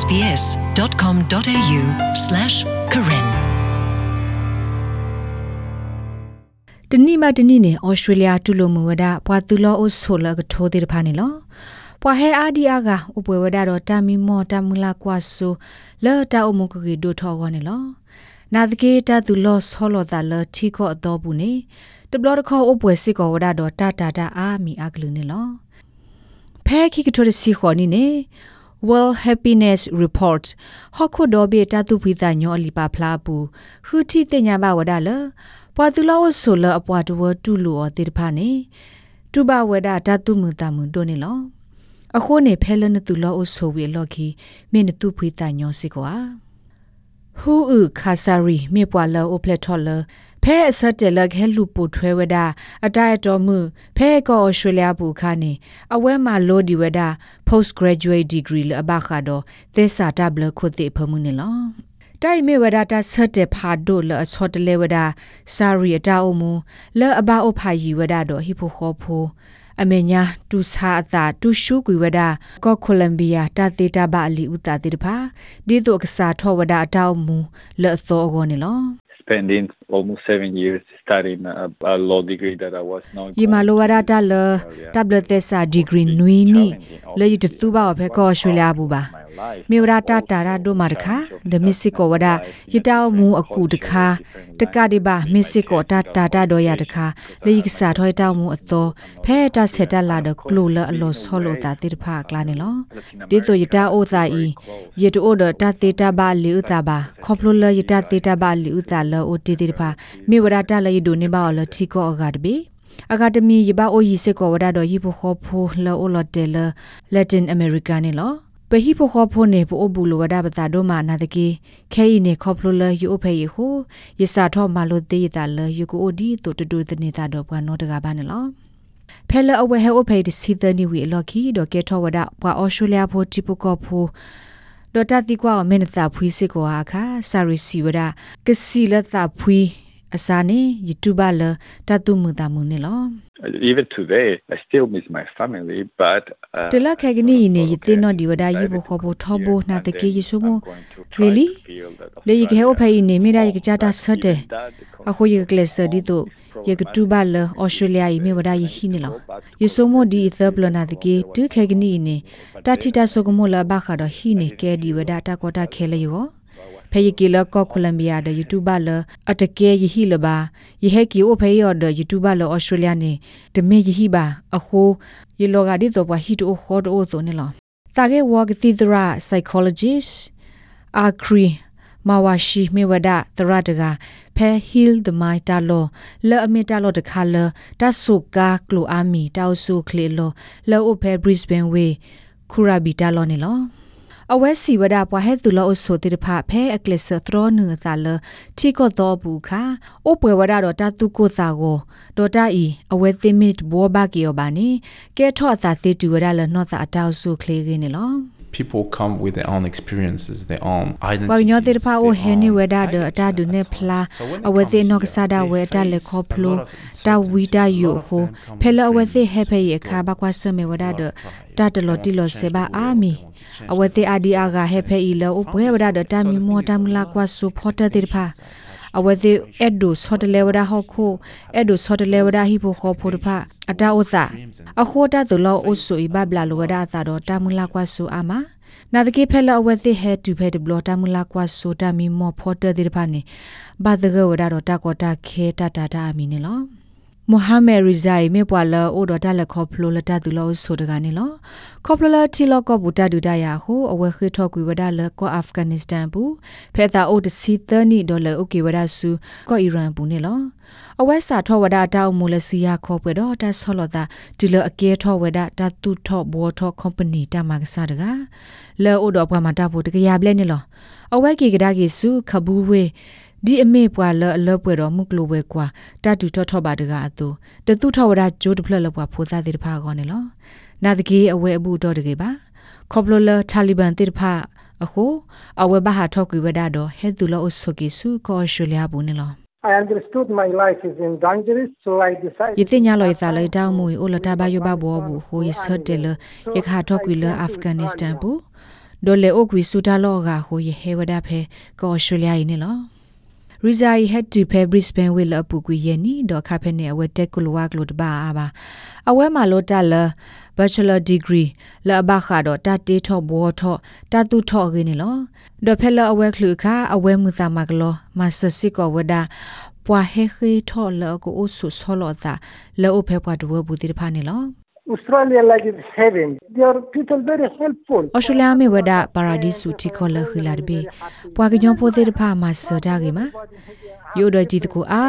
sbs.com.au/karen တနိမတနိနေဩစတြေးလျတူလိုမူဝဒပွာတူလောအိုဆိုလကထိုးတိတဖာနေလောပွာဟဲအာဒီအာကဥပွဲဝဒတော့တာမီမောတာမူလာကွာဆူလောတာအမှုကကြီးဒိုထောကောနေလောနာတကေတာတူလောဆောလောတာလထီခောအတော်ဘူးနေတဘလတခောဥပွဲစစ်ကောဝဒတော့တာတာတာအာမီအကလူနေလောဖဲခိကထိုရစီခေါ်နီနေ World Happiness Report ဟခုဒိုဘေတာတူဖိတာညောလီပါဖလာဘူးခူတီတညာဘဝဒါလပွာတူလောဆိုလအပွားတဝတူလူအတေတဖာနေတူဘဝဒတာတူမူတာမူတိုနေလောအခုနေဖဲလနတူလောအဆိုဝေလော်ခီမင်းတူဖိတာညောစီကွာဟူဥခါဆာရီမြေပွာလောအိုပလက်ထော်လ ဖဲအစတက်လက်ခဲလူပူထွဲဝဒအတိုက်တော်မှုဖဲကောဩစတြေးလျဘူခါနေအဝဲမှာလိုဒီဝဒ post graduate degree လအဘခါတော့သစ္စာတဘလခုတိဖမှုနေလောတိုင်မေဝဒတာဆတ်တဲ့ဖာဒိုလအစောတလေဝဒစာရီအတာအမှုလဲအဘအဖာယီဝဒတော့ဟိဖိုခောဖိုအမေညာတူစာအတာတူရှုကွေဝဒကောကိုလမ်ဘီယာတာတေတာဘအလီဥတာတေတဖာဒီတို့ကစားထောဝဒအတောက်မူလဲအသောကောနေလော spending almost seven years studying a, a law degree that I was not yima lo wada ta le tablet tesa degree nui ni le yit tu ba phe ko australia bu ba မေဝရတာတာရဒိုမာတခါဒမစ်စစ်ကိုဝဒယတောက်မူအကူတခါတကဒီပါမစ်စစ်ကိုတာတာတာတော့ရတခါလေကစားထောတောက်မူအသောဖဲတာဆက်တလာဒကလိုလအလောဆောလိုတာတိတဖာကလာနေလောဒီတို့ယတာအိုသာဤယတအိုဒတာတေတာပါလီဥတာပါခေါပလိုလယတာတေတာပါလီဥတာလောအိုတီတိတဖာမေဝရတာလေဒိုနေပါလထီကောအဂါတဘီအကာဒမီယဘာအိုယီစကောဝဒါတော့ဟီပိုခေါဖိုလောအိုလတဲလလက်တင်အမေရိကန်နေလောပဟိဖိုခေါဖိုနေပိုဘူလိုဝဒပတာဒိုမာနာတကေခဲဤနေခေါပလိုလယူအဖေယဟိုယစာထောမာလိုတေးတာလယူကိုဒီတိုတူတူတနေတာတော့ဘွာနောတကပါနေလောဖဲလအဝဲဟဲအဖေတစီတနီဝီလော်ခီဒေါ်ကေထောဝဒဘွာအော်စတြေးလျဖိုတီပကောဖို ဒေါ်တာတီကွာမင်းတာဖွီစစ်ကွာခါဆာရီစီဝဒကစီလတာဖွီအစာနေ YouTube လတတုမှုတာမှုနေလော even today i still miss my family but တလခက်ကနီနေယတင်နော်ဒီဝဒယေဘခဘထဘနာတကေယေဆုမ really လေယေခေအဖေနေမိရယေကြတာဆတ်တယ်အခုယေကလစဒီတို့ ယေကတူဘလဩစတြေးလျယေမိဝဒယေဟိနေလောယေဆုမဒီသဘလနာတကေတူခက်ကနီနေတတိတဆုကမလဘခါတော့ဟိနေကဲဒီဝဒတာကောတာခဲလေယောဖဲယကီလကောကိုလမ်ဘီယာဒယူတူဘာလအတကဲယဟီလဘာယဟကီအိုဖဲယောဒယူတူဘာလဩစတြေးလျနေတမေယဟီဘာအခုယလောဂါဒီတော့ဘဟီတိုခေါ်တိုဆိုနေလောတာကေဝါဂတိဒရာ psychologist အာခရီ မဝရှိမေဝဒတရတကဖဲဟီလ်ဒမိုင်တာလောလဲအမီတာလောတခါလတဆုကာကလိုအာမီတောက်ဆုခလေလောလောအိုဖဲဘရစ်ဘန်ဝေခူရာဘီတာလောနေလောအဝဲစီဝဒပွားဟဲသူလောအဆိုတိတဖဖဲအကလစ်သရောနုဇာလတီကောတော့ဘူးခါအိုပွဲဝဒတော့တတုကိုစာကိုဒေါ်တာဤအဝဲသိမစ်ဘောဘကီယောပါနေကဲထော့သာတိတူဝဒလနော့သာအတောက်ဆုခလေးကင်းနေလော people come with their own experiences their own identity ဘာညောတေဖာအိုဟဲနေဝဒါဒအတာဒုနေဖလာအဝသေနောကဆာဒဝဲတာလေခေါဖလိုတာဝီတာယိုဟိုဖဲလအဝသေဟဲဖဲရခါဘကွာဆမေဝဒါဒတာတလောတီလောစေဘာအာမီအဝသေအာဒီအာဂဟဲဖဲဤလောဘွဲဝဒါဒတာမီမောတာမလာကွာဆူဖော်တာတေဖာ အဝသေအက်ဒိုဆော့တလေဝဒါဟော့ခိုအက်ဒိုဆော့တလေဝဒါဟီဖိုခေါ်ဖိုတဖအတာဥသာအခိုတာသူလောအုဆူဤဘဘလာလောဝဒါသာတော့တာမလာကွာဆူအာမာနာတကေဖဲလအဝသိဟဲတူဖဲဒဘလတာမလာကွာဆိုတာမီမောဖော်တတဲ့ဖာနေဘာဒဂဝဒါတော့တာကောတာခဲတာတာတာအမီနေလော မိုဟာမက်ရီဇိုင်မေပွာလအိုဒတာလက်ခေါဖလိုလတာတူလောဆိုတကနေလောခေါဖလလတီလောကောဘူတာဒူတာယာဟိုအဝဲခိထောကွေဝဒါလကောအာဖဂန်နစ္စတန်ဘူးဖဲတာအိုဒစီသနီဒေါ်လာအိုကေဝဒါဆူကောအီရန်ဘူးနေလောအဝဲစာထောဝဒါတောက်မူလစီယာခေါ်ပွေတော့တာဆောလောတာဒီလအကဲထောဝဒါတာတူထောဘောထောကုမ္ပဏီတာမကစားတကလဲအိုတော့ဘွားမှာတာဖို့တကရပလဲနေလောအဝဲကေကဒါကေစုခဘူးဝေ ဒီအမေပွာလအလပွဲတော်မုကလိုဝဲကွာတတူထောထောပါတကအတူတတူထောဝဒဂျိုးတဖလလပွာဖိုးသားတဲ့တဖာကောနေလောနာတကေအဝဲအဘူးတော်တကေပါခေါပလိုလတာလီဘန်တဲ့တဖာအခုအဝဲဘာဟာထောကွေဝဒတော့ဟဲတူလောအဆုကေစုကောရှူလျာဘူးနေလော I understood my life is in danger so I decided ယသိညာလောယသလိုက်တောင်းမူအိုလတာဘယဘဘောဘူးဟိုယဆတ်တယ်လယခါထောကွေလအာဖဂန်နစ္စတန်ဘူးဒေါ်လေအိုကွီစူတာလောကဟိုယေဟေဝဒဖဲကောဩစတြေးလျယနေလောရီဇာီဟက်တူဖဲဘရစ်ဘန် ဝေလအပူကွေယနီဒေါ်ခဖဲနေအဝဲတက်ကလဝကလုတဘာအာဘာအဝဲမှာလို့တလ bachelor degree လာဘခါတော့တတေထောဘောထောတတုထောရင်းနေလောဒေါ်ဖဲလအဝဲခလူခါအဝဲမှုသမကလောမဆစစ်ကောဝဒါပွာဟေခေထောလကိုအဆုဆောလောတာလောအဖဲပွားတဝဘူးတိဖာနေလော Australia like is heaven. They are people very helpful. ဩစတြေးလျမေဝဒပါရာဒီစုတီခေါ်လခလာတဘေပွာကညောပိုသေးတဖာမဆဒါကေမှာယိုဒကြည်တကူအာ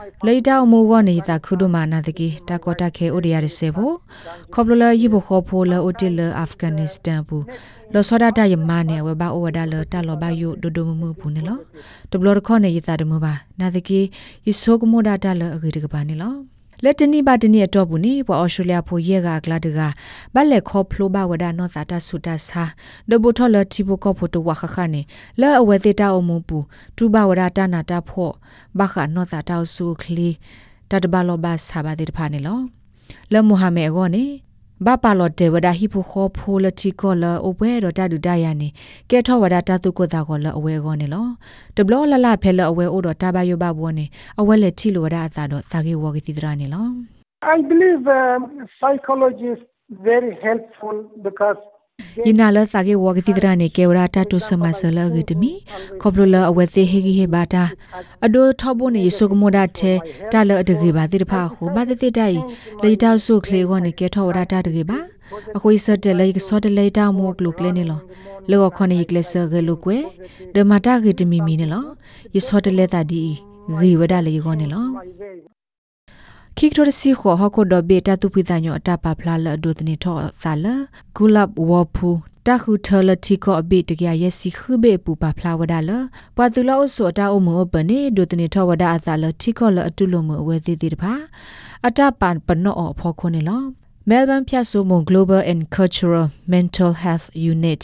မဟိုယတကောတာခဲမေဥတနာကြီးသာခုဒမလောပွာကိုကတဲ့နေဝဒဒတာကောတာခဲလလောဆောလို့သာလေတောင်မူဝနေသာခုဒမနာတကီတာကောတာခဲဥဒရရစေဖို့ခေါပလလယိဘခေါဖိုလဥတီလအာဖဂန်နစ္စတန်ဘူးလောစောဒတာယမနေဝဘာဩဝဒါလတာလောဘယုဒဒုမမှုဘူးနေလောတဘလရခေါနေယသာဒမဘာနာတကီယဆိုကမိုဒတာလအဂိတကပါနေလော လက်တနိပါတနိအတော့ဘူးနိပွာဩစတြေးလျဖိုရဲကကလာတကဘက်လက်ခေါဖလိုဘဝဒနောတာတဆုတဆာဒဘထလတီဘကောဖိုတဝခခနေလဲအဝဲသေးတာအမှုပူတူဘဝဒတာနာတာဖော့ဘခနောတာတောက်ဆုခလီတတဘလောဘဆာဘာတိတဖာနေလောလဲမိုဟာမေအောနေ ဘာပါလော့တေဝဒဟိဖိုခောဖိုလတီကောလအဝဲတော့တတူတရနေကဲထောဝဒတတုကိုတာကောလအဝဲကောနေလောတဘလလလဖဲလအဝဲအိုတော့တဘယဘဘောနေအဝဲလက်တီလိုဝဒအသာတော့သာကေဝဂတိတရနေလော I believe um, psychology is very helpful because ယနာလစာကေဝဂတိတရနေကေဝရာတတုစမဆလဂတမီခေါပလလအဝဲစေဟေဂီဟေဘာတာအဒိုထောဘိုနေဆုကမိုဒတ်ချေတလအတကေဘာတိတဖာခုဘာတိတိတိုင်လေတောက်ဆုခလေကောနေကေထောဝရတာတကေဘာအခွေစတဲ့လေဆော့တလေတောက်မိုကလုကလေနေလောလောခနေကလဆဂလုကွေဒမတာဂေတမီမီနေလောယဆော့တလေတာဒီဂေဝဒလေကောနေလော ခိကတော်စီခေါ်ဟခုဒဘေတာတူပိတညောအတပါဖလာလဒုတနေထောဆာလဂူလပ်ဝဖူတခုထလတိကောအဘိတကရစီခုဘေပူပါဖလာဝဒါလပတူလောဆိုတာအမောပနေဒုတနေထောဝဒါအစာလတိကောလအတုလုံးမအဝဲသေးသေးတပါအတပန်ပနောအဖောခုနေလော Melbourne ဖြတ်ဆိုမ Global and Cultural Mental Health Unit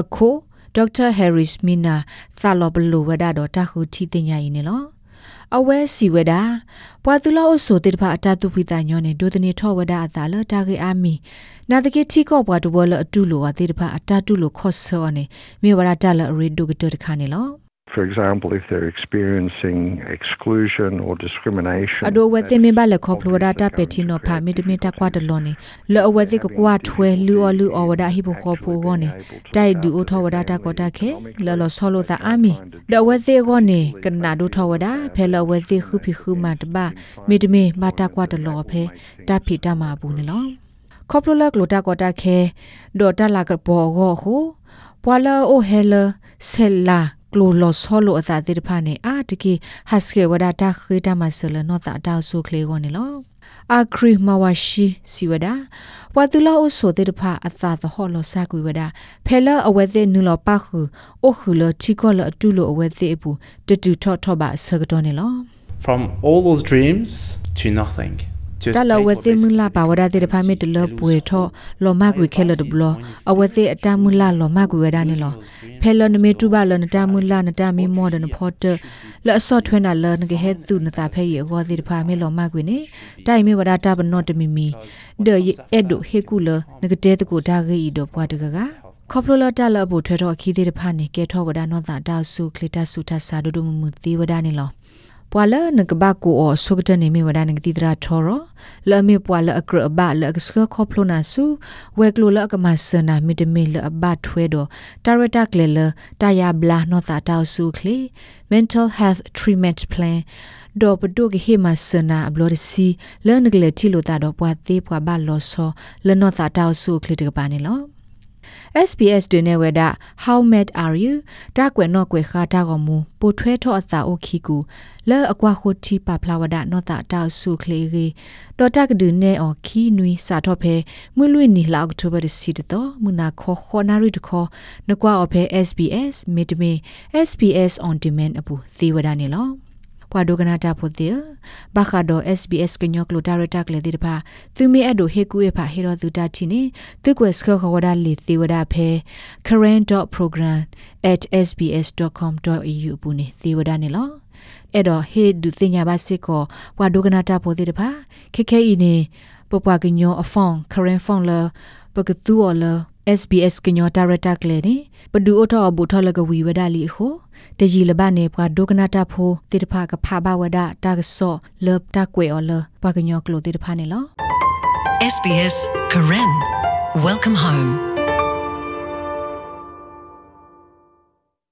အခု Dr. Harris Mina သလောဘလိုဝဒါတော့တခုထီတင်ညာရင်နော် အဝဲစီဝဒါပွာသူလောအဆိုတေတဖအတတုဖိတညောနေဒိုတနေထောဝဒါအသာလတာကေအာမီနာတကေတီကောပွာတဘလအတုလိုဝတေတဖအတတုလိုခော့ဆောနေမြေဝရတလရီဒုကတတခါနေလော For example, if they're experiencing exclusion or discrimination. အဒိုဝဲသိမင်ပါလက်ခေါပလိုဒါတာပက်တီနိုဖာမီတမီတာကွာတလောနေလောအဝဲသိကကွာထွဲလူအလူအဝဒါဟိဘခေါဖိုဂောနေတိုက်ဒူအထောဝဒါတာကောတာခဲလောလောဆောလိုတာအာမီဒဝဲသိဂောနေကနာဒူထောဝဒါဖဲလောဝဲသိခုဖိခုမတဘာမီတမီမာတာကွာတလောဖဲတာဖီတာမာဘူးနေလောခေါပလိုလက်ကလိုတာကောတာခဲဒေါ်တာလာကဘောဂောဟုပွာလာအိုဟဲလဆဲလာ ကလိုလောဆောလိုအသာတိတဖာနေအာတကီဟတ်စကေဝဒတာခေတာမဆလနောတာတောက်ဆုခလေကိုနေလောအာခရီမဝရှိစီဝဒဝတူလောအဆိုတေတဖာအသာသဟောလောစကွေဝဒဖဲလအဝဲသေးနူလောပခုအိုခုလချီကောလအတူလောအဝဲသေးအပူတတူထော့ထော့ပါဆကတော့နေလော From all those dreams to nothing. Just တလ take ဝ what သိ they မ say လာပါဝဒတေတဖာမီတလပွေထောလောမကွေခဲလတဘလအဝသိအတမူလာလောမကွေဝဒနေလောဖဲလနမေတူပါလနတမူလာနတမီမောဒနဖော်တလအစော့ထွဲနာလနကဟဲသူနတာဖဲရေဂောတိတဖာမေလောမကွေနေတိုင်မေဝဒတာဘနော့တမီမီဒေယက်ဒိုဟေကူလနကတဲတကိုဒါဂေဤတော့ဘွားတကကခေါပလိုလာတလဘိုထွဲတော့ခီးသေးတဖာနေကဲထောဝဒနောတာတာဆုခလီတဆုထဆာဒုဒုမမူသီဝဒနေလော ပွာလနကဘကူအောဆုကတနေမီဝဒနကတိတရာထောရလမေပွာလအကရဘလကစခခေါပလိုနာဆုဝဲကလိုလကမဆနာမီတမီလအဘထွဲတော့တာရတာကလေလတာယာဘလာနောတာတောက်ဆုခလီ mental health treatment plan ဒေါ်ပဒုကဟေမဆနာဘလော်စီလနကလေတီလိုတာတော့ပွာသေးပွာဘလောဆောလနောတာတောက်ဆုခလီတကပါနေလော SBS တွင်နေဝဒ How mad are you တာကွယ်နော့ကွယ်ခါတာကမူပိုထွဲထော့အစာအိုခီကူလဲအကွာခိုတီပါဖလာဝဒနော့တာတောက်ဆုခလေရီဒေါ်တကဒူနေအော်ခီနွီစာတော့ဖဲမွလွိနီလာအောက်တိုဘာစီတတော့မနာခေါ်ခေါ်နာရီတခေါ်နကွာအော်ဖဲ SBS မီတမီ SBS on demand အပူသေဝဒနေလော ပွာဒိုကနာတာဖို့တဲ့ဘာခါဒို SBS ကညောကလိုတာရတာကလေတဲ့ပါသူမီအဒိုဟေကူေဖာဟေရောသူတာတီနေသူကွယ်စခခဝဒါလီသေဝဒါဖဲ current.program@sbs.com.au ဘူးနေသေဝဒါနေလောအဲ့တော့ဟေဒူတင်ညာပါစစ်ကိုဘွာဒုကနာတာပိုတိတဖာခက်ခဲဤနေပပွားကညောအဖောင်း current phone လပကတူော်လ SBS ကညော director ကလေနေပဒူအထောဘူထောလကဝီဝဒလီဟုတကြီးလဘနေဘွာဒုကနာတာဖိုတိတဖာကဖာဘဝဒတာကဆော့လတာကွေော်လဘွာကညောကလိုတိတဖာနေလော SBS Karen. Welcome home.